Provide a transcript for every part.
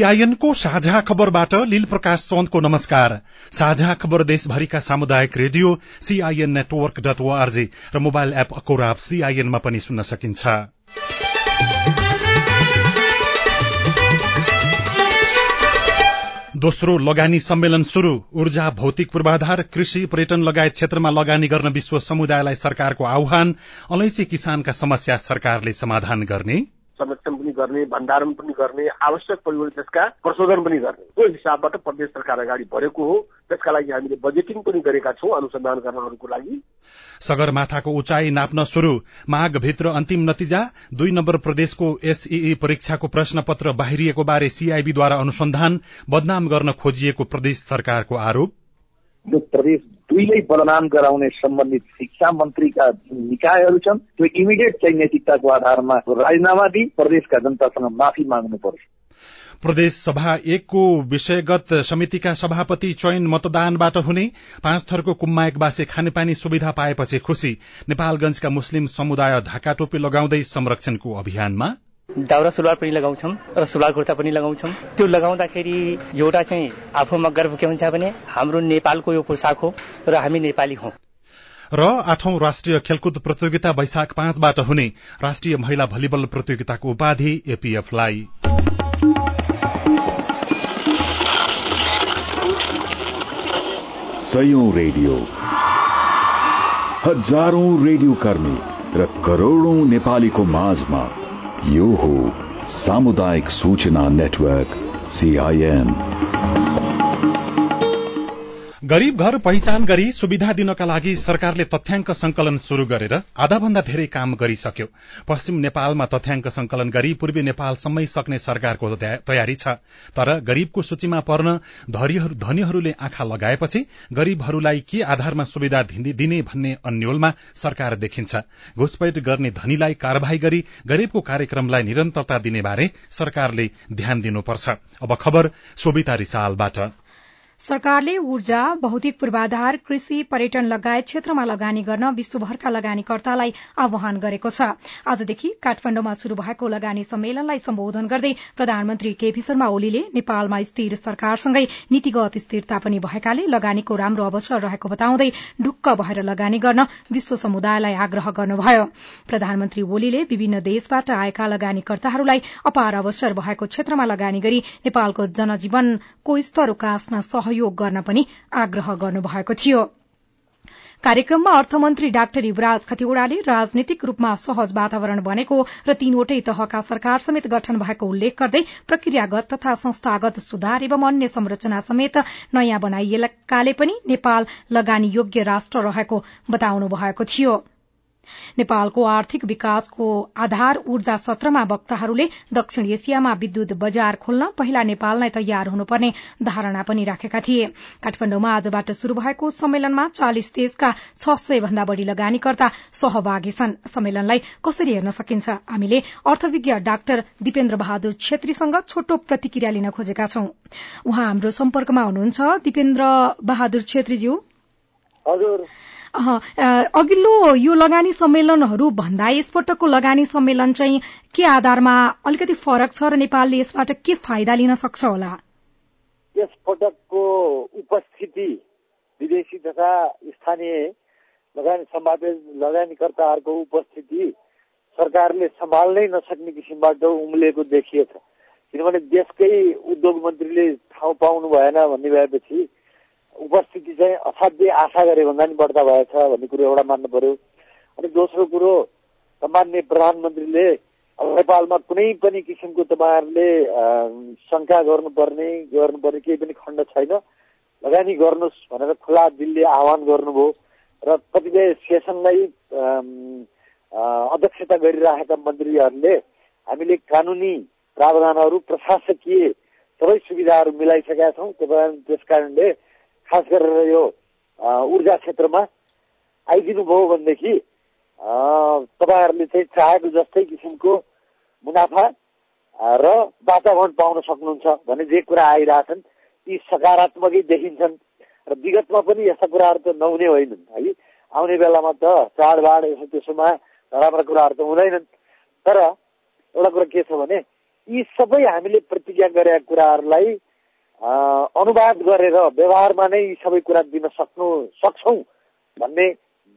सीआईएनको साझा खबरबाट लील प्रकाश चन्दको नमस्कार। साझा खबर देशभरिका सामुदायिक radio CIN network dot ORG र मोबाइल एप अकोराब सीआईएनमा पनि सुन्न सकिन्छ। दोस्रो लगानी सम्मेलन शुरू ऊर्जा भौतिक पूर्वाधार कृषि पर्यटन लगायत क्षेत्रमा लगानी गर्न विश्व समुदायलाई सरकारको आह्वान। अलैंची किसानका समस्या सरकारले समाधान गर्ने। संरक्षण पनि गर्ने भण्डारण पनि गर्ने आवश्यक परिवर्तन त्यसका प्रशोधन पनि गर्ने। त्यो हिसाबबाट प्रदेश सरकार अगाडि बढेको हो। त्यसका लागि हामीले बजेटिङ पनि गरेका छौँ अनुसन्धान गर्नहरूको लागि। सगरमाथाको उचाइ नाप्न शुरू माघभित्र अन्तिम नतिजा। दुई नम्बर प्रदेशको एसईई परीक्षाको प्रश्न पत्र बाहिरिएको बारे सीआईबीद्वारा अनुसन्धान। बदनाम गर्न खोजिएको प्रदेश सरकारको आरोप। प्रदेश दुईलाई बदनाम गराउने सम्बन्धित शिक्षा मन्त्रीका निकायहरू छन् त्यो इमिडिएट चाहिँ नैतिकताको आधारमा राजीनामा दिई प्रदेशका जनतासँग माफी माग्नु पर्छ। प्रदेश सभा एकको विषयगत समितिका सभापति चयन मतदानबाट हुने पाँच थरको कुम्मायकवासी खानेपानी सुविधा पाएपछि खुशी नेपालगंजका मुस्लिम समुदाय ढाका टोपी लगाउँदै संरक्षणको अभियानमा दाउरा सुलवार पनि लगाउँछौँ र सुलवार कुर्ता पनि लगाउँछौँ। त्यो लगाउँदाखेरि एउटा चाहिँ आफूमा गर्व के हुन्छ भने हाम्रो नेपालको यो पोसाक हो र हामी नेपाली हौ। र आठौं राष्ट्रिय खेलकुद प्रतियोगिता वैशाख पाँचबाट हुने राष्ट्रिय महिला भलिबल प्रतियोगिताको उपाधि एपीएफलाई। सयौं रेडियो। हजारौं रेडियो कर्मी र करोड़ौं नेपालीको माझमा यो हो सामुदायिक सूचना नेटवर्क सीआईएन गरीब घर पहिचान गरी सुविधा दिनका लागि सरकारले तथ्याङ्क संकलन शुरू गरेर आधा भन्दा धेरै काम गरिसक्यो। पश्चिम नेपालमा तथ्याङ्क संकलन गरी पूर्वी नेपालसम्मै सक्ने सरकारको तयारी छ। तर गरीबको सूचीमा पर्न धनीहरूले आँखा लगाएपछि गरीबहरूलाई के आधारमा सुविधा दिने भन्ने अन्यलमा सरकार देखिन्छ। घुसपैठ गर्ने धनीलाई कार्यवाही गरी गरीबको कार्यक्रमलाई निरन्तरता दिने बारे सरकारले ध्यान दिनुपर्छ। अब खबर रिसालबाट। सरकारले ऊर्जा भौतिक पूर्वाधार कृषि पर्यटन लगायत क्षेत्रमा लगानी गर्न विश्वभरका लगानीकर्तालाई आह्वान गरेको छ। आजदेखि काठमाण्डुमा शुरू भएको लगानी सम्मेलनलाई सम्बोधन गर्दै प्रधानमन्त्री केपी शर्मा ओलीले नेपालमा स्थिर सरकारसँगै नीतिगत स्थिरता पनि भएकाले लगानीको राम्रो अवसर रहेको बताउँदै ढुक्क भएर लगानी गर्न विश्व समुदायलाई आग्रह गर्नुभयो। प्रधानमन्त्री ओलीले विभिन्न देशबाट आएका लगानीकर्ताहरूलाई अपार अवसर भएको क्षेत्रमा लगानी गरी नेपालको जनजीवनको स्तर उकास्न सहयोग गर्न पनि आग्रह गर्नुभएको थियो। कार्यक्रममा अर्थमन्त्री डाक्टर युवराज खतिवड़ाले राजनीतिक रूपमा सहज वातावरण बनेको र तीनवटै तहका सरकार समेत गठन भएको उल्लेख गर्दै प्रक्रियागत तथा संस्थागत सुधार एवं अन्य संरचना समेत नयाँ बनाइएकाले पनि नेपाल लगानी योग्य राष्ट्र रहेको बताउनु भएको थियो। नेपालको आर्थिक विकासको आधार ऊर्जा सत्रमा वक्ताहरूले दक्षिण एसियामा विद्युत बजार खोल्न पहिला नेपाल तयार हुनुपर्ने धारणा पनि राखेका थिए। काठमाण्डुमा आजबाट शुरू भएको सम्मेलनमा चालिस देशका छ सय भन्दा बढ़ी लगानीकर्ता सहभागी छन्। सम्मेलनलाई कसरी हेर्न सकिन्छ? हामीले अर्थविज्ञ डाक्टर दिपेन्द्र बहादुर छेत्रीसँग छोटो प्रतिक्रिया लिन खोजेका छौं। उहाँ हाम्रो सम्पर्कमा हुनुहुन्छ। दिपेन्द्र बहादुर छेत्रीज्यू। हजुर। अघिल्लो यो लगानी सम्मेलनहरू भन्दा यसपटकको लगानी सम्मेलन चाहिँ के आधारमा अलिकति फरक छ र नेपालले यसबाट के फाइदा लिन सक्छ होला? यस पटकको उपस्थिति विदेशी तथा स्थानीय लगानी लगानीकर्ताहरूको उपस्थिति सरकारले सम्हाल्नै नसक्ने किसिमबाट उम्लिएको देखिएछ किनभने देशकै उद्योग मन्त्रीले ठाउँ पाउनु भएन भन्ने भएपछि उपस्थिति चाहिँ असाध्यै आशा गरे भन्दा पनि बढ्ता भएछ भन्ने कुरो एउटा मान्नु पर्यो अनि दोस्रो कुरो सम्मान्य प्रधानमन्त्रीले नेपालमा कुनै पनि किसिमको तपाईँहरूले शङ्का गर्नुपर्ने गर्नुपर्ने केही पनि खण्ड छैन। लगानी गर्नुहोस् भनेर खुला दिलले आह्वान गर्नुभयो र कतिपय सेसनलाई अध्यक्षता गरिरहेका मन्त्रीहरूले हामीले कानुनी प्रावधानहरू प्रशासकीय सबै सुविधाहरू मिलाइसकेका छौँ। त्यस कारणले खास गरेर यो ऊर्जा क्षेत्रमा आइदिनु भयो भनेदेखि तपाईँहरूले चाहिँ चाहेको जस्तै किसिमको मुनाफा र वातावरण पाउन सक्नुहुन्छ भन्ने जे कुरा आइरहेछन् ती सकारात्मकै देखिन्छन्। र विगतमा पनि यस्ता कुराहरू त नहुने होइनन् है? आउने बेलामा त चाडबाड यसो त्यसोमा नराम्रा कुराहरू त हुँदैनन्। तर एउटा कुरा के छ भने यी सबै हामीले प्रतिज्ञा गरेका कुराहरूलाई अनुवाद गरेर व्यवहारमा नै यी सबै कुरा दिन सक्नु सक्छौँ भन्ने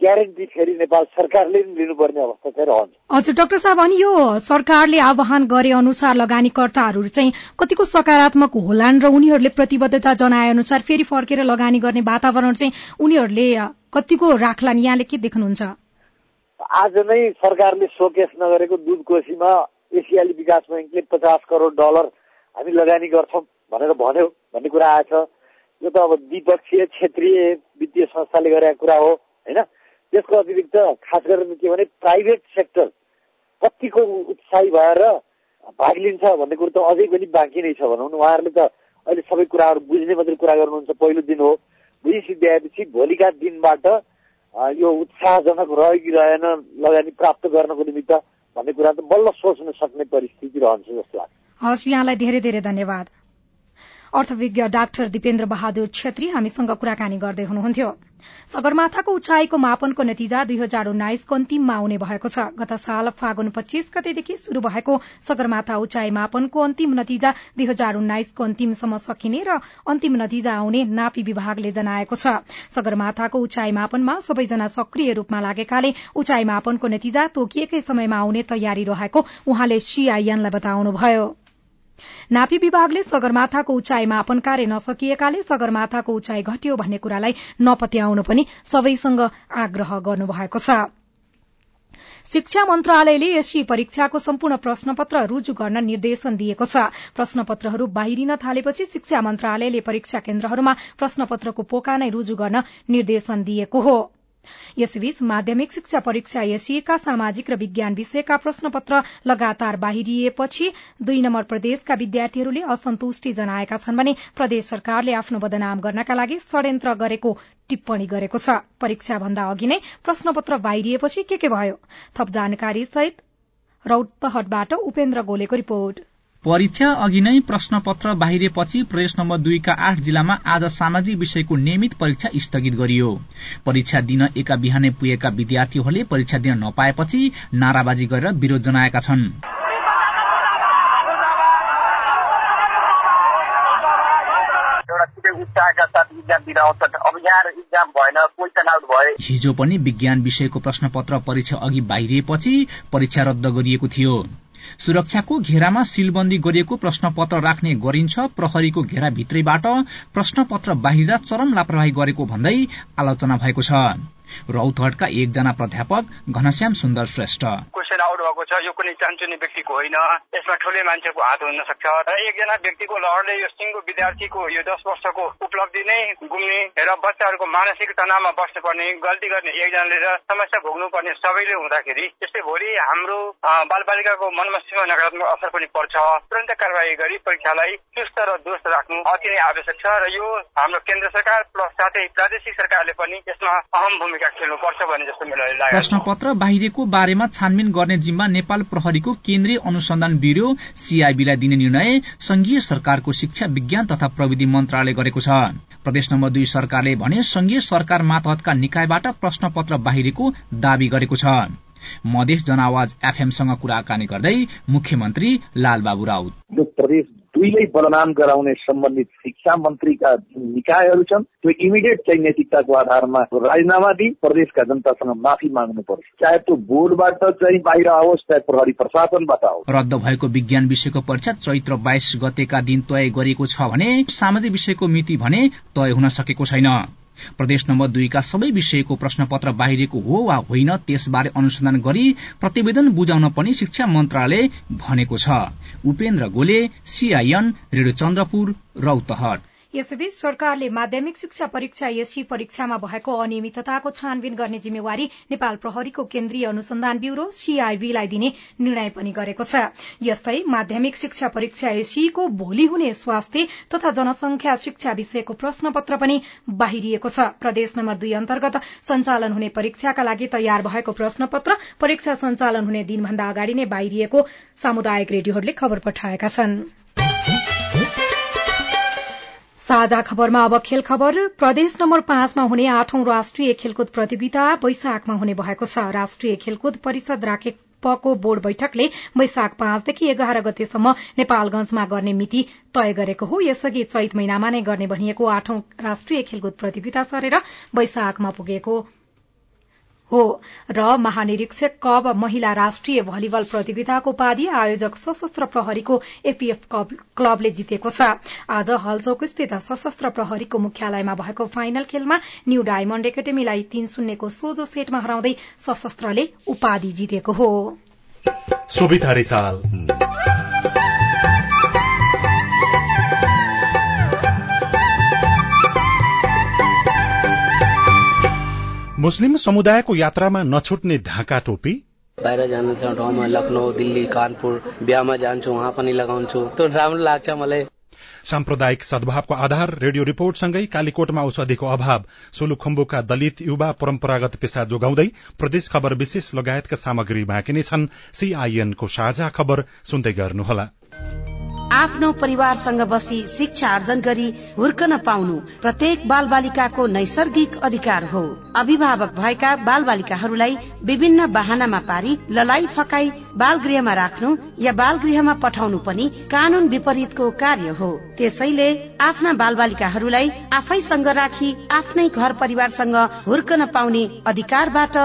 ग्यारेन्टी फेरि नेपाल सरकारले लिनुपर्ने अवस्था चाहिँ रहन्छ। हजुर डाक्टर साहब अनि यो सरकारले आह्वान गरे अनुसार लगानीकर्ताहरू चाहिँ कतिको सकारात्मक होलान् र उनीहरूले प्रतिबद्धता जनाए अनुसार फेरि फर्केर लगानी गर्ने वातावरण चाहिँ उनीहरूले कतिको राख्लान्? यहाँले के देख्नुहुन्छ? आज नै सरकारले सोकेस नगरेको दुध कोशीमा एसियाली विकास ब्याङ्कले पचास करोड डलर हामी लगानी गर्छौँ। भनेर भन्यो भन्ने कुरा आएछ। यो त अब द्विपक्षीय क्षेत्रीय वित्तीय संस्थाले गरेका कुरा हो होइन? त्यसको अतिरिक्त खास गरेर के भने प्राइभेट सेक्टर कतिको उत्साही भएर भाग लिन्छ भन्ने कुरो त अझै पनि बाँकी नै छ भनौँ न। उहाँहरूले त अहिले सबै कुराहरू बुझ्ने मात्रै कुरा गर्नुहुन्छ पहिलो दिन हो। बुझिसिद्ध्याएपछि भोलिका दिनबाट यो उत्साहजनक रह्यो कि रहेन लगानी प्राप्त गर्नको निमित्त भन्ने कुरा त बल्ल सोच्न सक्ने परिस्थिति रहन्छ जस्तो लाग्छ। हस् यहाँलाई धेरै धेरै धन्यवाद। अर्थविज्ञ डाक्टर दिपेन्द्र बहादुर छेत्री हामीसँग कुराकानी गर्दै हुनुहुन्थ्यो। सगरमाथाको उचाइको मापनको नतिजा दुई हजार उन्नाइसको अन्तिममा आउने भएको छ। गत साल फागुन पच्चीस गतेदेखि शुरू भएको सगरमाथा उचाइ मापनको अन्तिम नतिजा दुई हजार उन्नाइसको अन्तिमसम्म सकिने र अन्तिम नतिजा आउने नापी विभागले जनाएको छ। सगरमाथाको उचाइ मापनमा सबैजना सक्रिय रूपमा लागेकाले उचाइ मापनको नतिजा तोकिएकै समयमा आउने तयारी रहेको उहाँले सीआईएनलाई बताउनुभयो। नापी विभागले सगरमाथाको उचाइ मापन कार्य नसकिएकाले सगरमाथाको उचाइ घट्यो भन्ने कुरालाई नपत्याउन पनि सबैसँग आग्रह गर्नुभएको छ। शिक्षा मन्त्रालयले यसै परीक्षाको सम्पूर्ण प्रश्नपत्र रुजु गर्न निर्देशन दिएको छ। प्रश्नपत्रहरू बाहिरिन थालेपछि शिक्षा मन्त्रालयले परीक्षा केन्द्रहरूमा प्रश्नपत्रको पोका नै रुजु गर्न निर्देशन दिएको हो। यसबीच माध्यमिक शिक्षा परीक्षा एसिएका सामाजिक र विज्ञान विषयका प्रश्नपत्र लगातार बाहिरिएपछि दुई नम्बर प्रदेशका विद्यार्थीहरूले असन्तुष्टि जनाएका छन् भने प्रदेश सरकारले आफ्नो बदनाम गर्नका लागि षड्यन्त्र गरेको टिप्पणी गरेको छ। परीक्षा भन्दा अघि नै प्रश्नपत्र बाहिरिएपछि के के भयो? थप जानकारी सहित रौतहटबाट उपेन्द्र गोलेको रिपोर्ट। परीक्षा अघि नै प्रश्नपत्र बाहिरिएपछि प्रदेश नम्बर दुईका आठ जिल्लामा आज सामाजिक विषयको नियमित परीक्षा स्थगित गरियो। परीक्षा दिन एका बिहानै पुगेका विद्यार्थीहरूले परीक्षा दिन नपाएपछि नाराबाजी गरेर विरोध जनाएका छन्। हिजो पनि विज्ञान विषयको प्रश्नपत्र परीक्षा अघि बाहिरिएपछि परीक्षा रद्द गरिएको थियो। सुरक्षाको घेरामा सीलबन्दी गरिएको प्रश्नपत्र राख्ने गरिन्छ। प्रहरीको घेराभित्रैबाट प्रश्नपत्र बाहिर चरम लापरवाही गरेको भन्दै आलोचना भएको छ। रौतहटका एकजना प्राध्यापक घनश्याम सुन्दर श्रेष्ठ। क्वेसन आउट भएको छ यो कुनै चान्चुने व्यक्तिको होइन। यसमा ठुलै मान्छेको हात हुन सक्छ र एकजना व्यक्तिको लहरले यो सिङ्गो विद्यार्थीको यो दस वर्षको उपलब्धि नै गुम्ने र बच्चाहरूको मानसिक तनावमा बस्नुपर्ने गल्ती गर्ने एकजनाले र समस्या भोग्नु पर्ने सबैले हुँदाखेरि त्यस्तै भोलि हाम्रो बालबालिकाको सीमा नकारात्मक असर पनि पर्छ। तुरन्त कारवाही गरी परीक्षालाई चुस्त र दुरुस्त राख्नु अति नै आवश्यक छ र यो हाम्रो केन्द्र सरकार प्लस साथै प्रादेशिक सरकारले पनि यसमा अहम भूमिका प्रश्नपत्र बाहिरको बारेमा छानबिन गर्ने जिम्मा नेपाल प्रहरीको केन्द्रीय अनुसन्धान ब्यूरो सीआईबीलाई दिने निर्णय संघीय सरकारको शिक्षा विज्ञान तथा प्रविधि मन्त्रालय गरेको छ। प्रदेश नम्बर दुई सरकारले भने संघीय सरकार मातहतका निकायबाट प्रश्नपत्र बाहिरको दावी गरेको छ। मधेस जनआवाज एफएमसँग कुराकानी गर्दै मुख्यमन्त्री लालबाबु राउत। प्रदेश दुईलाई बदनाम गराउने सम्बन्धित शिक्षा मन्त्रीका जुन निकायहरू छन्। त्यो इमिडिएट चाहिँ नैतिकताको आधारमा राजीनामा दिई प्रदेशका जनतासँग माफी माग्नु पर्छ चाहे त्यो बोर्डबाट चाहिँ बाहिर आओस् चाहे प्रहरी प्रशासनबाट आओस्। रद्द भएको विज्ञान विषयको परीक्षा चैत्र बाइस गतेका दिन तय गरिएको छ भने सामाजिक विषयको मिति भने तय हुन सकेको छैन। प्रदेश नम्बर दुईका सबै विषयको प्रश्नपत्र बाहिरिएको हो वा होइन त्यसबारे अनुसन्धान गरी प्रतिवेदन बुझाउन पनि शिक्षा मन्त्रालय भनेको छ। उपेन्द्र गोले सीआईएन रेडियो चन्द्रपुर रौतहट यसैबीच सरकारले माध्यमिक शिक्षा परीक्षा एसी परीक्षामा भएको अनियमितताको छानबिन गर्ने जिम्मेवारी नेपाल प्रहरीको केन्द्रीय अनुसन्धान ब्यूरो सीआईबीलाई दिने निर्णय पनि गरेको छ। यस्तै माध्यमिक शिक्षा परीक्षा एसीको भोलि हुने स्वास्थ्य तथा जनसंख्या शिक्षा विषयको प्रश्नपत्र पनि बाहिरिएको छ। प्रदेश नम्बर दुई अन्तर्गत सञ्चालन हुने परीक्षाका लागि तयार भएको प्रश्नपत्र परीक्षा सञ्चालन हुने दिनभन्दा अगाडि नै बाहिरिएको सामुदायिक रेडियोहरूले खबर पठाएका छन्। साझा खबरमा अब खेल खबर। प्रदेश नम्बर पाँचमा हुने आठौं राष्ट्रिय खेलकुद प्रतियोगिता वैशाखमा हुने भएको छ। राष्ट्रिय खेलकुद परिषद राखेपको बोर्ड बैठकले वैशाख पाँचदेखि एघार गतेसम्म नेपालगंजमा गर्ने मिति तय गरेको हो। यसअघि चैत महिनामा नै गर्ने भनिएको आठौं राष्ट्रिय खेलकुद प्रतियोगिता सरेर वैशाखमा पुगेको हो। र महानिरीक्षक कब महिला राष्ट्रिय भलिबल प्रतियोगिताको उपाधि आयोजक सशस्त्र प्रहरीको एपीएफ क्लबले जितेको छ। आज हलचौक स्थित सशस्त्र प्रहरीको मुख्यालयमा भएको फाइनल खेलमा न्यू डायमण्ड एकाडेमीलाई तीन शून्यको सोझो सेटमा हराउँदै सशस्त्रले उपाधि जितेको हो। मुस्लिम समुदायको यात्रामा नछुट्ने ढाका टोपी? बाहिर जानु छ ठाउँमा लखनऊ दिल्ली कानपुर बिहामा जान्छु उहाँ पनि लगाउँछु। त्यो राम्रो लाग्छ मलाई। साम्प्रदायिक सद्भावको आधार रेडियो रिपोर्टसँगै कालीकोटमा औषधिको अभाव। सोलुखुम्बुका दलित युवा परम्परागत पेसा जोगाउँदै प्रदेश खबर विशेष लगायतका सामग्री बाँकी नै छन्। सीआईएनको साझा खबर सुन्दै गर्नुहोला। आफ्नो परिवारसँग बसी शिक्षा आर्जन गरी हुर्कन पाउनु प्रत्येक बाल बालिकाको नैसर्गिक अधिकार हो। अभिभावक भएका बाल बालिकाहरूलाई विभिन्न वाहनामा पारी ललाई फकाई बाल गृहमा राख्नु या बाल गृहमा पठाउनु पनि कानून विपरीतको कार्य हो। त्यसैले आफ्ना बाल बालिकाहरूलाई आफैसँग राखी आफ्नै घर परिवारसँग हुर्कन पाउने अधिकारबाट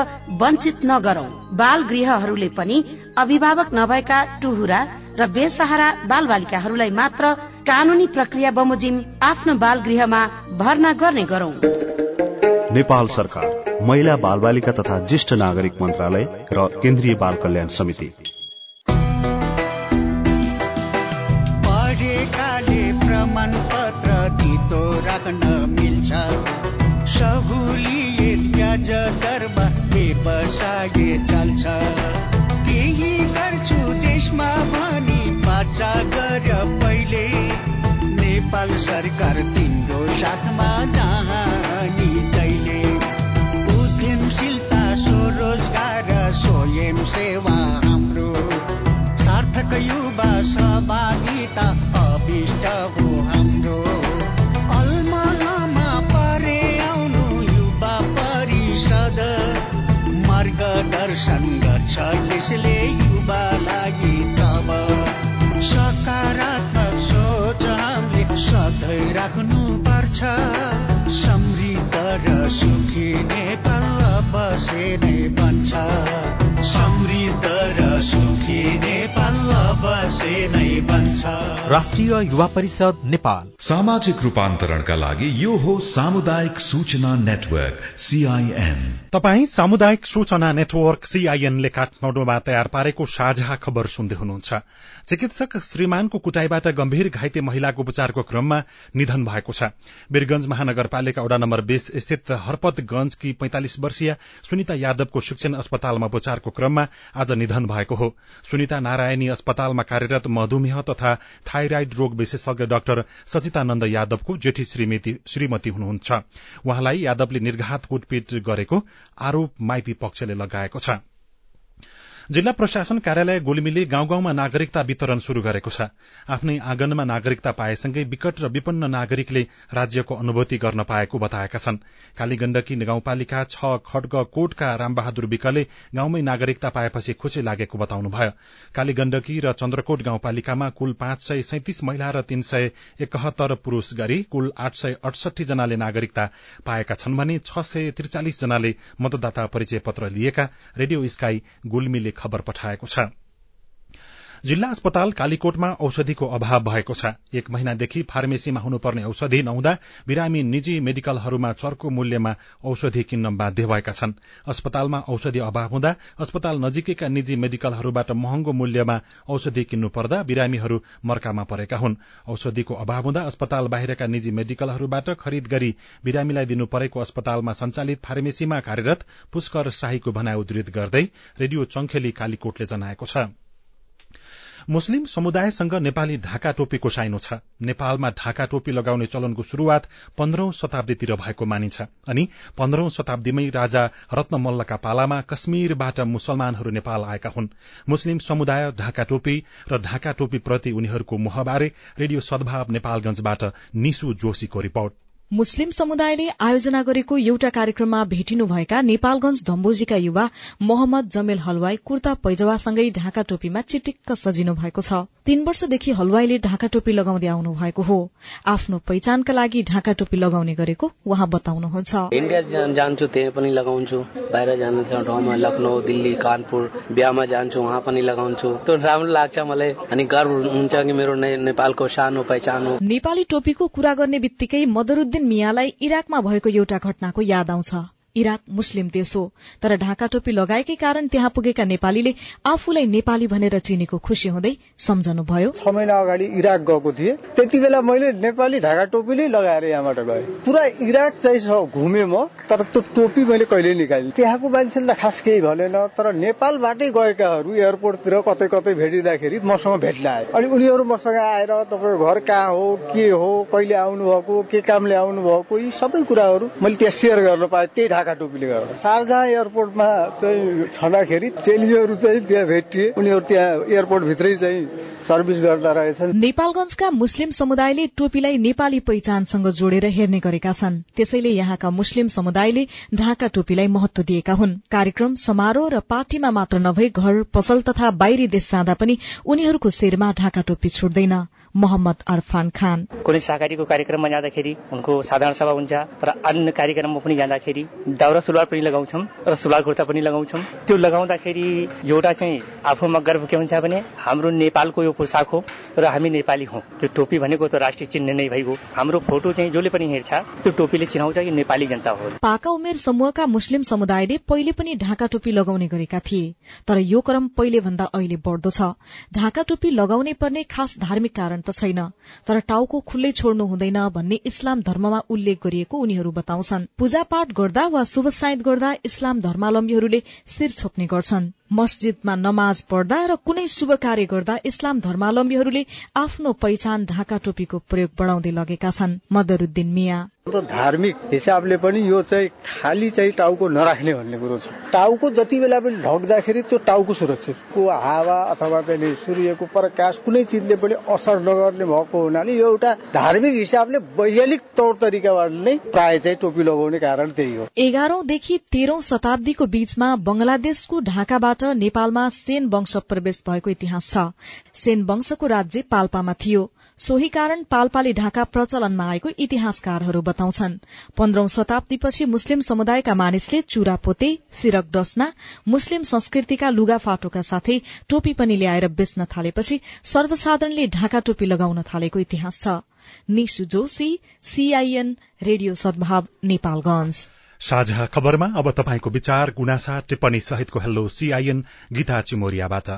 वञ्चित नगरौं। बाल गृहहरूले पनि अभिभावक नभएका टुहुरा र बेसहारा बाल बालिकाहरूलाई मात्र कानूनी प्रक्रिया बमोजिम आफ्नो बाल गृहमा भर्ना गर्ने गरौं। नेपाल सरकार महिला बाल बालिका तथा ज्येष्ठ नागरिक मन्त्रालय र केन्द्रीय बाल कल्याण समिति। प्रमाण पत्र दितो राख्न मिल्छ। सहुलियत ब्याज दरमा व्यवसाय चल्छ। बाचा गर पहिले। नेपाल सरकार तिम्रो साथमा जानी जहिले। उद्यमशीलता स्वरोजगार स्वयं सेवा। राष्ट्रिय युवा परिषद नेपाल। सामाजिक रूपान्तरणका लागि यो हो सामुदायिक सूचना नेटवर्क सीआईएन तपाई सामुदायिक सूचना नेटवर्क सीआईएन ले काठमाडौँमा तयार पारेको साझा खबर सुन्दै हुनुहुन्छ। चिकित्सक श्रीमानको कुटाईबाट गम्भीर घाइते महिलाको उपचारको क्रममा निधन भएको छ। वीरगंज महानगरपालिका वडा नम्बर बीस स्थित हरपतगंजकी पैंतालिस वर्षीय सुनिता यादवको शिक्षण अस्पतालमा उपचारको क्रममा आज निधन भएको हो। सुनिता नारायणी अस्पतालमा कार्यरत मधुमेह तथा थाइराइड रोग विशेषज्ञ डाक्टर सचितानन्द यादवको जेठी श्रीमती हुनुहुन्छ। उहाँलाई यादवले निर्घात कुटपिट गरेको आरोप माइती पक्षले लगाएको छ। जिल्ला प्रशासन कार्यालय गुल्मीले गाउँ गाउँमा नागरिकता वितरण शुरू गरेको छ। आफ्नै आँगनमा नागरिकता पाएसँगै विकट र विपन्न नागरिकले राज्यको अनुभूति गर्न पाएको बताएका छन्। कालीगण्डकी गाउँपालिका छ खड्ग कोटका रामबहादुर विकले गाउँमै नागरिकता पाएपछि खुशी लागेको बताउनुभयो। कालीगण्डकी र चन्द्रकोट गाउँपालिकामा कुल पाँच सय सैतिस महिला र तीन सय एकहत्तर पुरूष गरी कुल आठ सय अडसठी जनाले नागरिकता पाएका छन् भने छ सय त्रिचालिस जनाले मतदाता परिचय पत्र लिएका रेडियो स्काई गुल्मीले खबर पठाएको छ। जिल्ला अस्पताल कालीकोटमा औषधिको अभाव भएको छ। एक महिनादेखि फार्मेसीमा हुनुपर्ने औषधि नहुँदा बिरामी निजी मेडिकलहरूमा चर्को मूल्यमा औषधि किन्न बाध्य भएका छन्। अस्पतालमा औषधि अभाव हुँदा अस्पताल नजिकैका निजी मेडिकलहरूबाट महँगो मूल्यमा औषधि किन्नु पर्दा बिरामीहरू मर्कामा परेका हुन्। औषधिको अभाव हुँदा अस्पताल बाहिरका निजी मेडिकलहरूबाट खरिद गरी बिरामीलाई दिनु परेको अस्पतालमा संचालित फार्मेसीमा कार्यरत पुष्कर शाहीको भनाई उद्धृत गर्दै रेडियो चंखेली कालीकोटले जनाएको छ। मुस्लिम समुदायसँग नेपाली ढाका टोपीको साइनो छ। नेपालमा ढाका टोपी लगाउने चलनको शुरूआत पन्ध्रौं शताब्दीतिर भएको मानिन्छ अनि पन्ध्रौं शताब्दीमै राजा रत्नमल्लका पालामा कश्मीरबाट मुसलमानहरू नेपाल आएका हुन्। मुस्लिम समुदाय ढाका टोपी र ढाका टोपी प्रति उनीहरूको मोहबारे रेडियो सद्भाव नेपालगंजबाट निशु जोशीको रिपोर्ट। मुस्लिम समुदायले आयोजना गरेको एउटा कार्यक्रममा भेटिनुभएका नेपालगंज धम्बोजीका युवा मोहम्मद जमेल हलवाई कुर्ता पैजवासँगै ढाका टोपीमा चिटिक्क सजिनु भएको छ। तीन वर्षदेखि हलवाईले ढाका टोपी लगाउँदै आउनु भएको हो। आफ्नो पहिचानका लागि ढाका टोपी लगाउने गरेको उहाँ बताउनुहुन्छ। इन्डिया जान्छु त्यहाँ पनि लगाउँछु। बाहिर जान्छ ठाउँमा लखनऊ दिल्ली कानपुर बिहामा जान्छु उहाँ पनि लगाउँछु। त्यो राम्रो लाग्छ मलाई। अनि गर्व हुन्छ कि मेरो नेपालको सानो पहिचान हो। नेपाली टोपीको कुरा गर्ने बित्तिकै मदरुद्दिन मियालाई इराकमा भएको एउटा घटनाको याद आउँछ। इराक मुस्लिम देश हो। तर ढाका टोपी लगाएकै कारण त्यहाँ पुगेका नेपालीले आफूलाई नेपाली भनेर चिनेको खुशी हुँदै सम्झनुभयो। छ महिना अगाडि इराक गएको थिएँ। त्यति बेला मैले नेपाली ढाका टोपी नै लगाएर यहाँबाट गएँ। पुरा इराक चाहिँ घुमेँ म तर त्यो टोपी मैले कहिले निकालेँ त्यहाँको मान्छेले त खास केही भनेन तर नेपालबाटै गएकाहरू एयरपोर्टतिर कतै कतै भेटिँदाखेरि मसँग भेट्न आए। अनि उनीहरू मसँग आएर तपाईँको घर कहाँ हो के हो कहिले आउनु भएको के कामले आउनु भएको यी सबै कुराहरू मैले त्यहाँ सेयर गर्न पाएँ। त्यही ढाका टोपीले गर्दा। शारजा एयरपोर्टमा चाहिँ छँदाखेरि चेलीहरू चाहिँ त्यहाँ भेटिए। उनीहरू त्यहाँ एयरपोर्ट भित्रै चाहिँ सर्भिस गर्दा रहेछन्। नेपालगंजका मुस्लिम समुदायले टोपीलाई नेपाली पहिचानसँग जोडेर हेर्ने गरेका छन्। त्यसैले यहाँका मुस्लिम समुदायले ढाका टोपीलाई महत्व दिएका हुन्। कार्यक्रम समारोह र पार्टीमा मात्र नभई घर पसल तथा बाहिरी देश जाँदा पनि उनीहरूको शिरमा ढाका टोपी छुट्दैन। मोहम्मद अरफान खान। कुनै सहकारीको कार्यक्रममा जाँदाखेरि उनको साधारण सभा हुन्छ तर अन्य कार्यक्रममा पनि जाँदाखेरि दाउरा सुलवार पनि लगाउँछौँ र सुलवार कुर्ता पनि लगाउँछौँ। त्यो लगाउँदाखेरि एउटा चाहिँ आफूमा गर्व के हुन्छ भने हाम्रो नेपालको यो पोसाक हो र हामी नेपाली हौ। त्यो टोपी भनेको त राष्ट्रिय चिन्ह नै भइगयो। हाम्रो फोटो चाहिँ जसले पनि हेर्छ त्यो टोपीले चिनाउँछ कि नेपाली जनता हो। पाका उमेर समूहका मुस्लिम समुदायले पहिले पनि ढाका टोपी लगाउने गरेका थिए तर यो क्रम पहिले भन्दा अहिले बढ्दो छ। ढाका टोपी लगाउनै पर्ने खास धार्मिक कारण त छैन। तर टाउको खुल्लै छोड्नु हुँदैन भन्ने इस्लाम धर्ममा उल्लेख गरिएको उनीहरू बताउँछन्। पूजापाठ गर्दा वा शुभ साइत गर्दा इस्लाम धर्मावलम्बीहरूले शिर छोप्ने गर्छन्। मस्जिदमा नमाज पढ्दा र कुनै शुभ कार्य गर्दा इस्लाम धर्मावलम्बीहरूले आफ्नो पहिचान ढाका टोपीको प्रयोग बढाउँदै लगेका छन्। मदरुद्दिन मिया। हाम्रो धार्मिक हिसाबले पनि यो चाहिँ खाली चाहिँ टाउको नराख्ने भन्ने कुरो छ। टाउको जति बेला पनि ढक्दाखेरि त्यो टाउको सुरक्षित को हावा अथवा त्यसले सूर्यको प्रकाश कुनै चिजले पनि असर नगर्ने भएको हुनाले यो एउटा धार्मिक हिसाबले वैज्ञानिक तौर तरिकाबाट नै प्राय चाहिँ टोपी लगाउने कारण त्यही हो। एघारौंदेखि तेह्रौं शताब्दीको बीचमा बंगलादेशको ढाकाबाट नेपालमा सेन वंश प्रवेश भएको इतिहास छ। सेन वंशको राज्य पाल्पामा थियो। सोही कारण पाल्पाले ढाका प्रचलनमा आएको इतिहासकारहरू बताउँछन्। पन्ध्रौं शताब्दीपछि मुस्लिम समुदायका मानिसले चुरा पोते सिरक डस्ना मुस्लिम संस्कृतिका लुगाफाटोका साथै टोपी पनि ल्याएर बेच्न थालेपछि सर्वसाधारणले ढाका टोपी लगाउन थालेको इतिहास छ। निशु जोशी सीआईएन रेडियो सद्भाव नेपालगंज साझा खबरमा अब तपाईँको विचार गुनासा टिप्पणी सहितको हेलो सीआईएन गीता चिमोरियाबाट।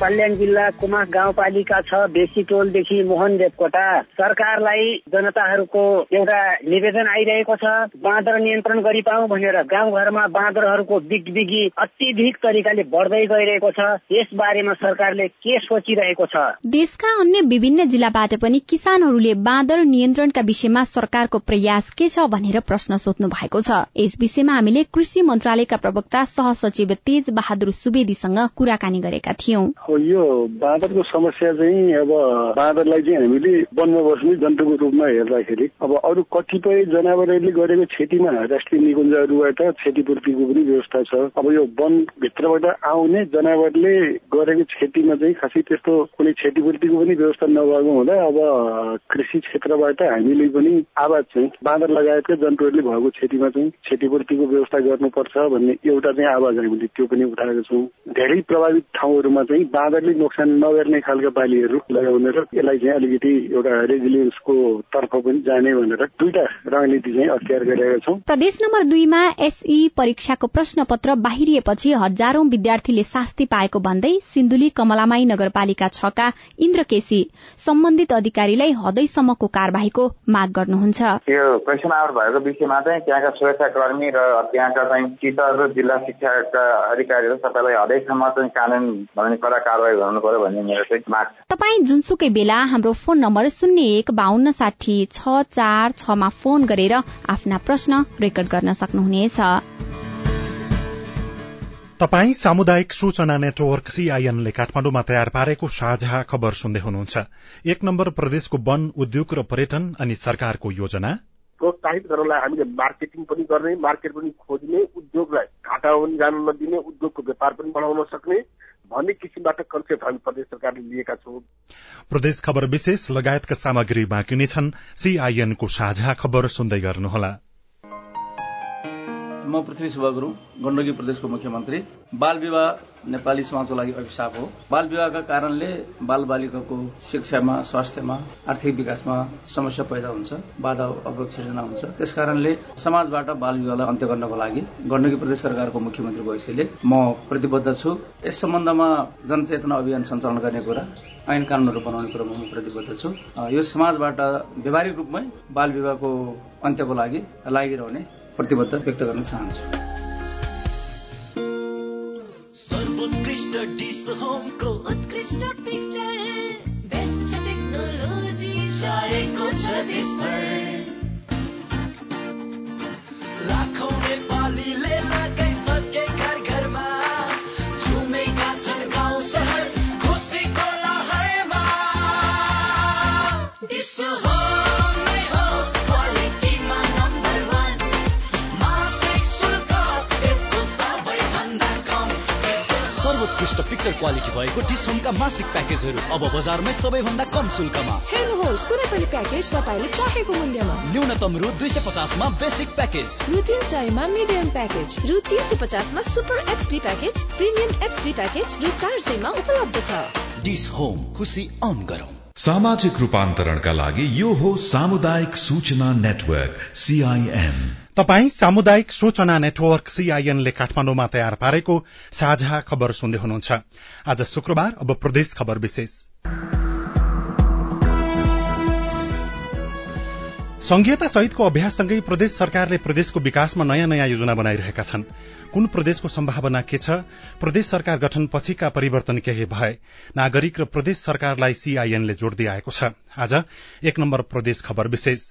कल्याण जिल्ला कुमास गाउँपालिका छ बेसी टोलदेखि मोहन देवकोटा। सरकारलाई जनताहरूको एउटा निवेदन आइरहेको छ बाँदर नियन्त्रण गरी पाऊ भनेर गाउँघरमा बाँदरहरूको बिगबिगी अत्यधिक तरिकाले बढ्दै गइरहेको छ। यस बारेमा सरकारले के सोचिरहेको छ? देशका अन्य विभिन्न जिल्लाबाट पनि किसानहरूले बाँदर नियन्त्रणका विषयमा सरकारको प्रयास के छ भनेर प्रश्न सोध्नु भएको छ। यस विषयमा हामीले कृषि मन्त्रालयका प्रवक्ता सहसचिव तेज बहादुर सुवेदीसँग कुराकानी गरेका थियौं। हो यो बाँदरको समस्या चाहिँ अब बाँदरलाई चाहिँ हामीले वनमा बस्ने जन्तुको रूपमा हेर्दाखेरि अब अरू कतिपय जनावरहरूले गरेको क्षतिमा राष्ट्रिय निकुञ्जहरूबाट क्षतिपूर्तिको पनि व्यवस्था छ। अब यो वनभित्रबाट आउने जनावरले गरेको क्षतिमा चाहिँ खासै त्यस्तो कुनै क्षतिपूर्तिको पनि व्यवस्था नभएको हुँदा अब कृषि क्षेत्रबाट हामीले पनि आवाज चाहिँ बाँदर लगायतका जन्तुहरूले भएको क्षतिमा चाहिँ क्षतिपूर्तिको व्यवस्था गर्नुपर्छ भन्ने एउटा चाहिँ आवाज हामीले त्यो पनि उठाएको छौँ। धेरै प्रभावित ठाउँहरूमा चाहिँ बाँदरले नोक्सान नगर्ने खालका बालीहरू लगाउने र यसलाई चाहिँ अलिकति एउटा रेजिलियन्सको तर्फ पनि जाने भनेर दुईटा रणनीति चाहिँ अख्तियार गरेका छौँ। प्रदेश नम्बर दुईमा एसई परीक्षाको प्रश्न पत्र बाहिरिएपछि हजारौं विद्यार्थीले शास्ति पाएको भन्दै सिन्धुली कमलामाई नगरपालिका छका इन्द्र केसी सम्बन्धित अधिकारीलाई हदैसम्मको कार्यवाहीको माग गर्नुहुन्छ। यो क्वेसन आवर भएको विषयमा चाहिँ त्यहाँका सुरक्षाकर्मी र त्यहाँका चाहिँ टिचर र जिल्ला शिक्षाका अधिकारीहरू सबैलाई हदैसम्म चाहिँ कानून भन्ने कडा कारवाही गर्नु पर्यो भन्ने मेरो चाहिँ माग छ। तपाई जुनसुकै बेला हाम्रो फोन नम्बर शून्य एक बाहन्न साठी छ चार छमा फोन गरेर आफ्ना प्रश्न रेकर्ड गर्न सक्नुहुनेछ। तपाई सामुदायिक सूचना नेटवर्क सीआईएनले काठमाडौँमा तयार पारेको साझा खबर सुन्दै हुनुहुन्छ। एक नम्बर प्रदेशको वन उद्योग र पर्यटन अनि सरकारको योजना प्रोत्साहित गर्नलाई हामीले मार्केटिङ पनि गर्ने मार्केट पनि खोज्ने उद्योगलाई घाटा पनि जान नदिने उद्योगको व्यापार पनि बढाउन सक्ने भन्ने किसिमबाट कन्सेप्ट हामी प्रदेश सरकारले लिएका छौँ। प्रदेश खबर विशेष लगायतका सामग्री बाँकी नै छन्। सीआईएनको साझा खबर सुन्दै गर्नुहोला। म पृथ्वी शुभ गुरुङ गण्डकी प्रदेशको मुख्यमन्त्री। बाल विवाह नेपाली समाजको लागि अभिशाप हो। बाल विवाहका कारणले बाल बालिकाको शिक्षामा स्वास्थ्यमा आर्थिक विकासमा समस्या पैदा हुन्छ बाधा अवरोध सिर्जना हुन्छ। त्यस कारणले समाजबाट बाल विवाहलाई अन्त्य गर्नको लागि गण्डकी प्रदेश सरकारको मुख्यमन्त्रीको हैसियतले म प्रतिबद्ध छु। यस सम्बन्धमा जनचेतना अभियान सञ्चालन गर्ने कुरा ऐन कानूनहरू बनाउने कुरोमा म प्रतिबद्ध छु। यो समाजबाट व्यावहारिक रूपमै बाल विवाहको अन्त्यको लागि लागिरहने प्रतिबद्ध व्यक्त गर्न चाहन्छु। सर्वोत्कृष्ट डिस होमको उत्कृष्ट पिक्चर बेस्ट टेक्नोलोजी चाहिएको छ देशभर। लाखौँ नेपालीले लगाइसके घर घरमा झुमेका छन् गाउँ सहर खुसीको लहरमा। डिस होम सर्वोत्कृष्ट पिक्चर क्वालिटी भएको डिसहोमका मासिक प्याकेजहरू अब बजारमै सबैभन्दा कम शुल्कमा। हेर्नुहोस् कुनै पनि प्याकेज तपाईँले चाहेको मूल्यमा। न्यूनतम रु दुई सय पचासमा बेसिक प्याकेज रु तीन सयमा मिडियम प्याकेज रु तीन सय पचासमा super HD package premium HD package रु चार सयमा उपलब्ध छ। डिस होम खुसी अन गरौँ। सामाजिक रूपान्तरणका लागि यो हो सामुदायिक सूचना नेटवर्क सीआईएन तपाई सामुदायिक सूचना नेटवर्क सीआईएनले काठमाडौँमा तयार पारेको साझा खबर सुन्दै हुनुहुन्छ। आज शुक्रबार अब प्रदेश खबर विशेष। संघीयता सहितको अभ्याससँगै प्रदेश सरकारले प्रदेशको विकासमा नयाँ नयाँ योजना बनाइरहेका छन्। कुन प्रदेशको सम्भावना के छ? प्रदेश सरकार गठन पछिका परिवर्तन केही भए नागरिक र प्रदेश सरकारलाई सीआईएनले जोड़ दिआएको छ। आज एक नम्बर प्रदेश खबर विशेष।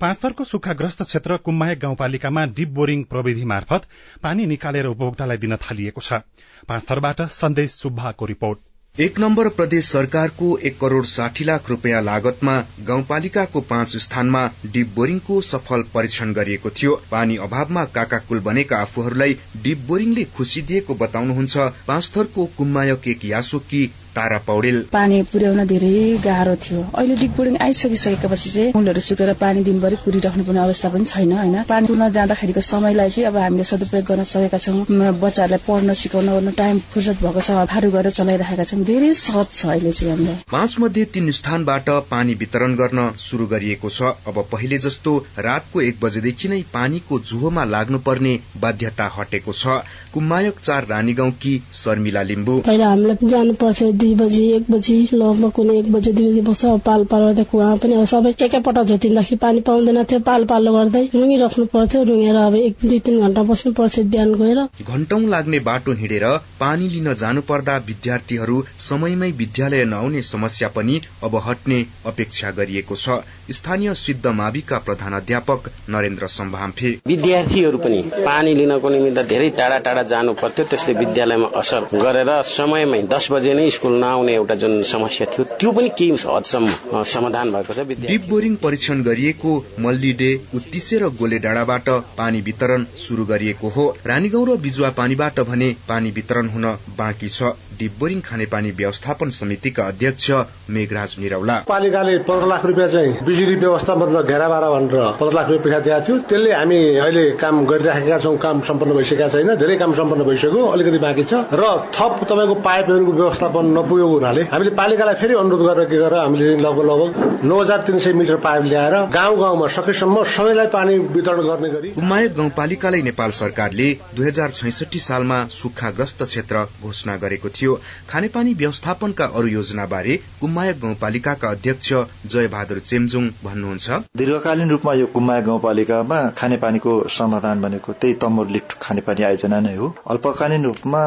पाँचथरको सुक्खाग्रस्त क्षेत्र कुम्मायक गाउँपालिकामा डिप बोरिङ प्रविधि मार्फत पानी निकालेर उपभोक्तालाई दिन थालिएको छ। पाँचथरबाट सन्देश सुब्बाको रिपोर्ट। एक नम्बर प्रदेश सरकारको एक करोड़ साठी लाख रूपियाँ लागतमा गाउँपालिकाको पाँच स्थानमा डिप बोरिङको सफल परीक्षण गरिएको थियो। पानी अभावमा काकाकुल बनेका आफूहरूलाई डिप बोरिङले खुशी दिएको बताउनुहुन्छ पाँचथरको कुम्मायक एक यासोकी तारा पौडेल। पानी पुर्याउन धेरै गाह्रो थियो। अहिले डिप बोर्डिङ आइसकिसकेपछि चाहिँ मूलहरू सुकेर पानी दिनभरि कुरिराख्नु पर्ने अवस्था पनि छैन होइन? पानी पुर्न जाँदाखेरिको समयलाई चाहिँ अब हामीले सदुपयोग गर्न सकेका छौँ। बच्चाहरूलाई पढ्न सिकाउन ओर्न टाइम फुर्सद भएको छ फारू गरेर चलाइरहेका छौँ। धेरै सहज छ अहिले चाहिँ हामीलाई पाँच मध्ये तीन स्थानबाट पानी वितरण गर्न शुरू गरिएको छ। अब पहिले जस्तो रातको एक बजेदेखि नै पानीको जुहोमा लाग्नुपर्ने बाध्यता हटेको छ। कुम्मायक चार रानी गाउँकी शर्मिला लिम्बू? पहिला हामीलाई पनि जानु पर्थ्यो दुई बजी एक बजी लगभग कुनै एक बजी दुई बजी बस्छ। पाल पाल गर्दा कुवा पनि अब सबै एकैपटक झोतिँदाखेरि पानी पाउँदैन थियो। पाल पालो गर्दै रुँगिराख्नु पर्थ्यो रुँगेर अब एक दुई तिन घण्टा बस्नु पर्थ्यो बिहान गएर। घण्टौं लाग्ने बाटो हिँडेर पानी लिन जानु पर्दा विद्यार्थीहरू समयमै विद्यालय नआउने समस्या पनि अब हट्ने अपेक्षा गरिएको छ। स्थानीय सिद्ध माविका प्रधानाध्यापक नरेन्द्र सम्भाम्फे। विद्यार्थीहरू पनि पानी लिनको निमित्त धेरै टाढा टाढा जानु पर्थ्यो। त्यसले विद्यालयमा असर गरेर समयमै दस बजे नै स्कुल नआउने एउटा जुन समस्या थियो त्यो पनि केही हदसम्म समाधान भएको छ डिप बोरिङ परीक्षण गरिएको मल्लीडे उत्तिसे र गोले डाँडाबाट पानी वितरण शुरू गरिएको हो। रानीगाउँ र बिजुवा पानीबाट भने पानी वितरण हुन बाँकी छ। डिप बोरिङ खानेपानी व्यवस्थापन समितिका अध्यक्ष मेघराज निरौला। पालिकाले पन्ध्र लाख रुपियाँ चाहिँ बिजुली व्यवस्थापन घेरा बाह्र भनेर पन्ध्र लाख रुपियाँ दिएको थियो। त्यसले हामी अहिले काम गरिराखेका छौँ काम सम्पन्न भइसकेका छैन धेरै काम सम्पन्न भइसक्यो अलिकति बाँकी छ। र थप तपाईँको पाइपहरूको व्यवस्थापन नपुगेको हुनाले हामीले पालिकालाई फेरि अनुरोध गरेर के गरेर हामीले लगभग लगभग नौ हजार तीन सय मिटर पाइप ल्याएर गाउँ गाउँमा सकेसम्म सबैलाई पानी वितरण गर्ने गरी कुमायक गाउँपालिकालाई नेपाल सरकारले दुई हजार छैसठी सालमा सुक्खाग्रस्त क्षेत्र घोषणा गरेको थियो। खानेपानी व्यवस्थापनका अरू योजना बारे कुमायक गाउँपालिकाका अध्यक्ष जय बहादुर चेम्जुङ भन्नुहुन्छ। दीर्घकालीन रूपमा यो कुमायक गाउँपालिकामा खानेपानीको समाधान भनेको त्यही तम्बुर लिफ्ट खानेपानी आयोजना नै हो। अल्पकालीन रूपमा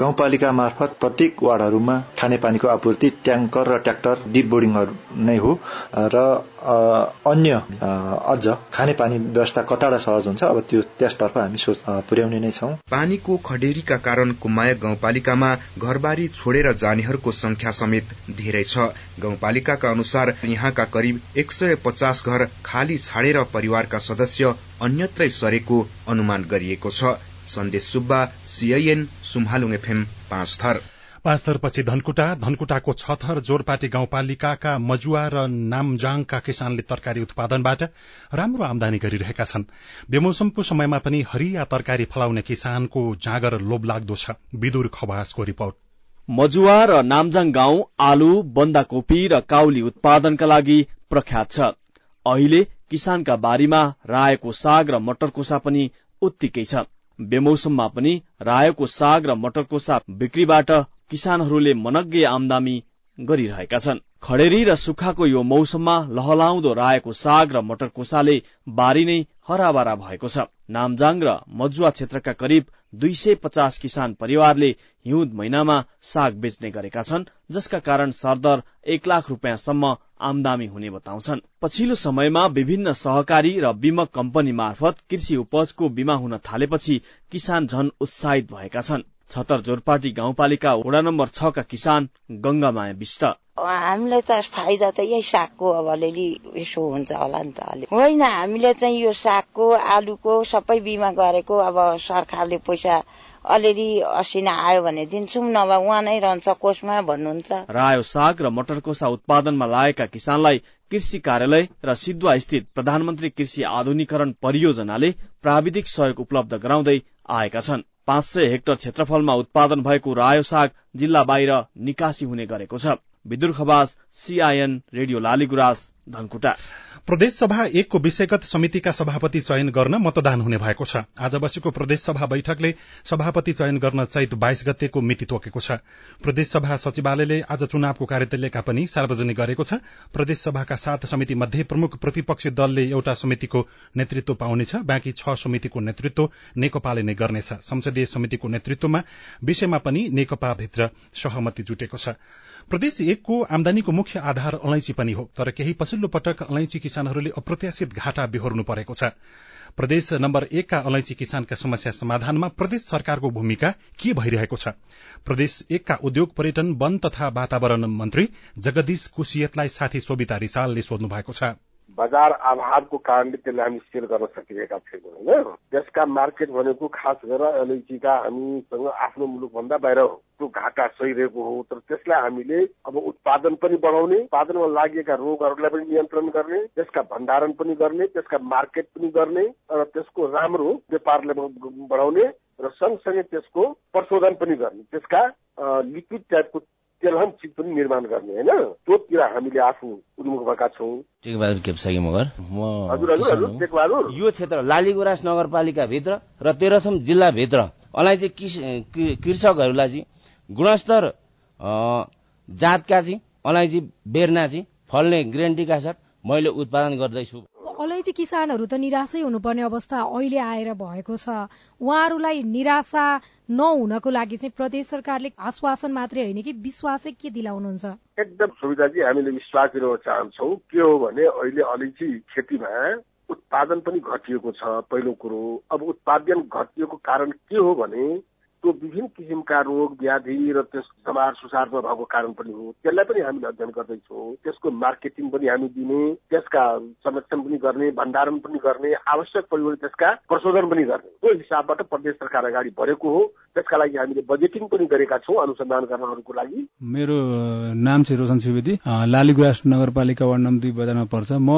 गाउँपालिका मार्फत प्रत्येक वार्डहरूमा खानेपानीको आपूर्ति ट्याङ्कर र ट्र्याक्टर डिप बोर्डिङहरू नै हो। र अन्य अझ खानेपानी व्यवस्था कताबाट सहज हुन्छ अब त्यो त्यसतर्फ हामी सोच पुर्याउने नै छौं। पानीको खडेरीका कारण कुमायक गाउँपालिकामा घरबारी छोडेर जानेहरूको संख्या समेत धेरै छ। गाउँपालिकाका अनुसार यहाँका करिब एक सय पचास घर खाली छाडेर परिवारका सदस्य अन्यत्रै सरेको अनुमान गरिएको छ। सन्देश सुब्बा सीआईएन सुम्हालुङ एफएम पाँच थर धनकुटा। धनकुटाको छ थर जोरपाटी गाउँपालिकाका मजुवा र नामजाङका किसानले तरकारी उत्पादनबाट राम्रो आमदानी गरिरहेका छन्। बेमौसमको समयमा पनि हरिया तरकारी फलाउने किसानको जाँगर लोभलाग्दो छ। विदुर खवासको रिपोर्ट। मजुवा र नामजाङ गाउँ आलु बन्दाकोपी र काउली उत्पादनका लागि प्रख्यात छ। अहिले किसानका बारीमा रायोको साग र मटरकोसा पनि उत्तिकै छ। बेमौसममा पनि रायोको साग र मटरकोसा बिक्रीबाट किसानहरूले मनग्गे आमदामी गरिरहेका छन्। खडेरी र सुक्खाको यो मौसममा लहलाउँदो राएको साग र मटरकोसाले बारी नै हराभरा भएको छ। नामजाङ र मजुवा क्षेत्रका करिब दुई सय पचास किसान परिवारले हिउँद महिनामा साग बेच्ने गरेका छन् जसका कारण सरदर एक लाख रुपियाँसम्म आमदामी हुने बताउँछन्। पछिल्लो समयमा विभिन्न सहकारी र बीमक कम्पनी मार्फत कृषि उपजको बीमा हुन थालेपछि किसान झन उत्साहित भएका छन्। छतर जोरपाटी गाउँपालिका वडा नम्बर छका किसान गंगामाया विष्ट। हामीलाई त फाइदा त यही सागको अब अलिअलि यसो हुन्छ होला नि त अलि। होइन हामीले चाहिँ यो सागको आलुको सबै बिमा गरेको अब सरकारले पैसा अलिअलि असिना आयो भने दिन्छौँ नभए उहाँ नै रहन्छ कोषमा भन्नुहुन्छ। रायो साग र मटरकोसा उत्पादनमा लागेका किसानलाई कृषि कार्यालय र सिद्धुवा स्थित प्रधानमन्त्री कृषि आधुनिकरण परियोजनाले प्राविधिक सहयोग उपलब्ध गराउँदै आएका छन्। पाँच सय हेक्टर क्षेत्रफलमा उत्पादन भएको रायो साग जिल्ला बाहिर निकासी हुने गरेको छ। Bidur Khawas CIN radio Laligurans Dhankuta. प्रदेशसभा एकको विषयगत समितिका सभापति चयन गर्न मतदान हुने भएको छ। आज बसेको प्रदेशसभा बैठकले सभापति चयन गर्न चैत बाइस गतेको मिति तोकेको छ। प्रदेशसभा सचिवालयले आज चुनावको कार्यतालिका पनि सार्वजनिक गरेको छ। प्रदेशसभाका सात समिति मध्ये प्रमुख प्रतिपक्षी दलले एउटा समितिको नेतृत्व पाउनेछ। बाँकी छ समितिको नेतृत्व नेकपाले नै गर्नेछ। संसदीय समितिको नेतृत्वमा विषयमा पनि नेकपा भित्र सहमति जुटेको छ। प्रदेश एकको आमदानीको मुख्य आधार अलैंची पनि हो तर केही पछिल्लो पटक अलैंची किसानहरूले अप्रत्याशित घाटा बेहोर्नु परेको छ। प्रदेश नम्बर एकका अलैंची किसानका समस्या समाधानमा प्रदेश सरकारको भूमिका के भइरहेको छ? प्रदेश एकका उद्योग पर्यटन वन तथा वातावरण मन्त्री जगदीश कुशियतलाई साथी सोभिता रिसालले सोध्नु भएको छ। बजार अभावको कारणले त्यसलाई हामी सेल गर्न सकिरहेका छैनौँ होइन? त्यसका मार्केट भनेको खास गरेर अलैँचीका हामीसँग आफ्नो मुलुकभन्दा बाहिर त्यो घाटा सहिरहेको हो तर त्यसलाई हामीले अब उत्पादन पनि बढाउने उत्पादनमा लागेका रोगहरूलाई पनि नियन्त्रण गर्ने त्यसका भण्डारण पनि गर्ने त्यसका मार्केट पनि गर्ने र त्यसको राम्रो व्यापारलाई बढाउने र सँगसँगै त्यसको प्रशोधन पनि गर्ने त्यसका लिक्विड टाइपको तेलहन चिज पनि निर्माण गर्ने होइन? त्योतिर हामीले आफू उन्मुख भएका छौँ। टेकबहादुर केप्साकी मगर? म हजुर हजुर हजुर टेकबहादुर। यो क्षेत्र लालीगुराँस नगरपालिकाभित्र र तेह्रथुम जिल्लाभित्र अलैँची कृषकहरूलाई चाहिँ गुणस्तर जातका चाहिँ अलैँची बेर्ना चाहिँ फल्ने ग्यारेन्टीका साथ मैले उत्पादन गर्दैछु। अलैँची किसानहरू त निराशै हुनुपर्ने अवस्था अहिले आएर भएको छ। उहाँहरूलाई निराशा नहुनको लागि चाहिँ प्रदेश सरकारले आश्वासन मात्रै होइन कि विश्वासै के दिलाउनुहुन्छ? एकदम सुविधाजी हामीले विश्वास दिलाउन चाहन्छौ। के हो भने अहिले अलैँची खेतीमा उत्पादन पनि घटिएको छ। पहिलो कुरो। अब उत्पादन घटिएको कारण के हो भने त्यो विभिन्न किसिमका रोग व्याधि र त्यस समार सुसारमा भएको कारण पनि हो। त्यसलाई पनि हामीले अध्ययन गर्दैछौँ। त्यसको मार्केटिङ पनि हामी दिने त्यसका संरक्षण पनि गर्ने भण्डारण पनि गर्ने आवश्यक भने त्यसका प्रशोधन पनि गर्ने। त्यो हिसाबबाट प्रदेश सरकार अगाडि बढेको हो। त्यसका लागि हामीले बजेटिङ पनि गरेका छौँ अनुसन्धान गर्नहरूको लागि। मेरो नाम चाहिँ रोशन सुवेदी लालीगुराँस नगरपालिका वार्ड नम्बर दुई बजारमा पर्छ। म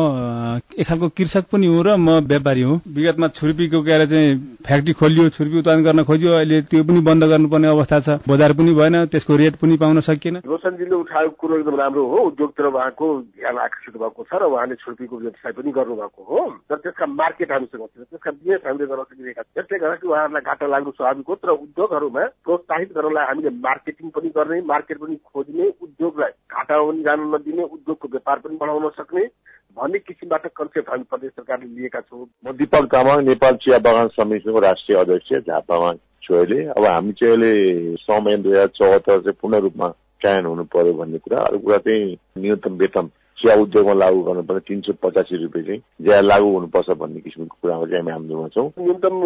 एक खालको कृषक पनि हुँ र म व्यापारी हुँ। विगतमा छुर्पीको क्यारे चाहिँ फ्याक्ट्री खोलियो छुर्पी उत्पादन गर्न खोज्यो। अहिले त्यो पनि बन्द गर्नुपर्ने अवस्था छ। बजार पनि भएन त्यसको रेट पनि पाउन सकिएन। रोशनजीले उठाएको कुरो एकदम राम्रो हो। उद्योगतिर उहाँको ध्यान आकर्षित भएको छ र उहाँले छुर्पीको व्यवसाय पनि गर्नुभएको हो। र त्यसका मार्केट हामीसँग छ त्यसका बिजनेस हामीले गर्न सकिरहेका छौँ। त्यसले गर्दा उहाँहरूलाई घाटा लाग्नु स्वाभाविक हो। तर उद्योगहरूमा प्रोत्साहित गर्नलाई हामीले मार्केटिङ पनि गर्ने मार्केट पनि खोज्ने उद्योगलाई घाटा पनि जानु नदिने उद्योगको व्यापार पनि बढाउन सक्ने भन्ने किसिमबाट कन्सेप्ट हामी प्रदेश सरकारले लिएका छौँ। म दिपक तामाङ नेपाल चिया बगान समितिको राष्ट्रिय अध्यक्ष झापामा छु अहिले अब हामी चाहिँ अहिले समय दुई हजार चौहत्तर चाहिँ पूर्ण रूपमा कायम हुनु पर्यो भन्ने कुरा अर्को कुरा चाहिँ न्यूनतम वेतन चिया उद्योगमा लागू गर्नुपर्ने तिन सय पचासी रुपियाँ चाहिँ ज्यादा लागू हुनुपर्छ भन्ने किसिमको कुरामा चाहिँ हामी आन्दोलनमा छौँ। न्यूनतम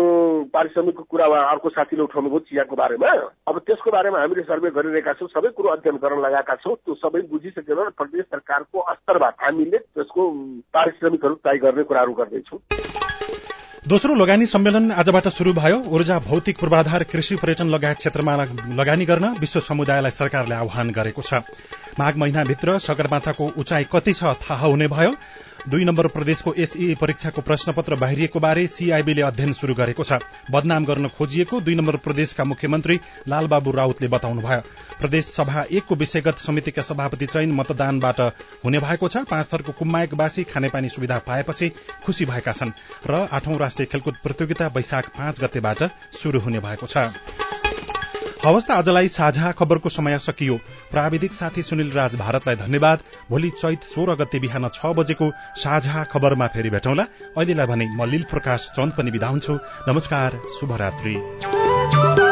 पारिश्रमिकको कुरा अर्को साथीले उठाउनु भयो चियाको बारेमा अब त्यसको बारेमा हामीले सर्वे गरिरहेका छौँ सबै कुरो अध्ययन गर्न लगाएका छौँ त्यो सबै बुझिसकेर प्रदेश सरकारको स्तरबाट हामीले त्यसको पारिश्रमिकहरू तय गर्ने कुराहरू गर्दैछौँ। दोस्रो लगानी सम्मेलन आजबाट शुरू भयो। ऊर्जा भौतिक पूर्वाधार कृषि पर्यटन लगायत क्षेत्रमा लगानी गर्न विश्व समुदायलाई सरकारले आह्वान गरेको छ। माघ महिनाभित्र सगरमाथाको उचाइ कति छ थाहा हुने भयो। दुई नम्बर प्रदेशको एसई परीक्षाको प्रश्नपत्र बाहिरिएको बारे सीआईबीले अध्ययन शुरू गरेको छ। बदनाम गर्न खोजिएको दुई नम्बर प्रदेशका मुख्यमन्त्री लालबाबु राउतले बताउनुभयो। प्रदेश सभा एकको विषयगत समितिका सभापति चयन मतदानबाट हुने भएको छ। पाँच थरको कुम्मायकवासी खानेपानी सुविधा पाएपछि खुशी भएका छन् र आठौं राष्ट्रिय खेलकुद प्रतियोगिता वैशाख पाँच गतेबाट शुरू हुने भएको छ। हवस् त आजलाई साझा खबरको समय सकियो। प्राविधिक साथी सुनिल राज भारतलाई धन्यवाद। भोलि चैत सोह्र गते बिहान छ बजेको साझा खबरमा फेरि भेटौँला। अहिलेलाई भने म लील प्रकाश चन्द पनि बिदा हुन्छु। नमस्कार शुभरात्री।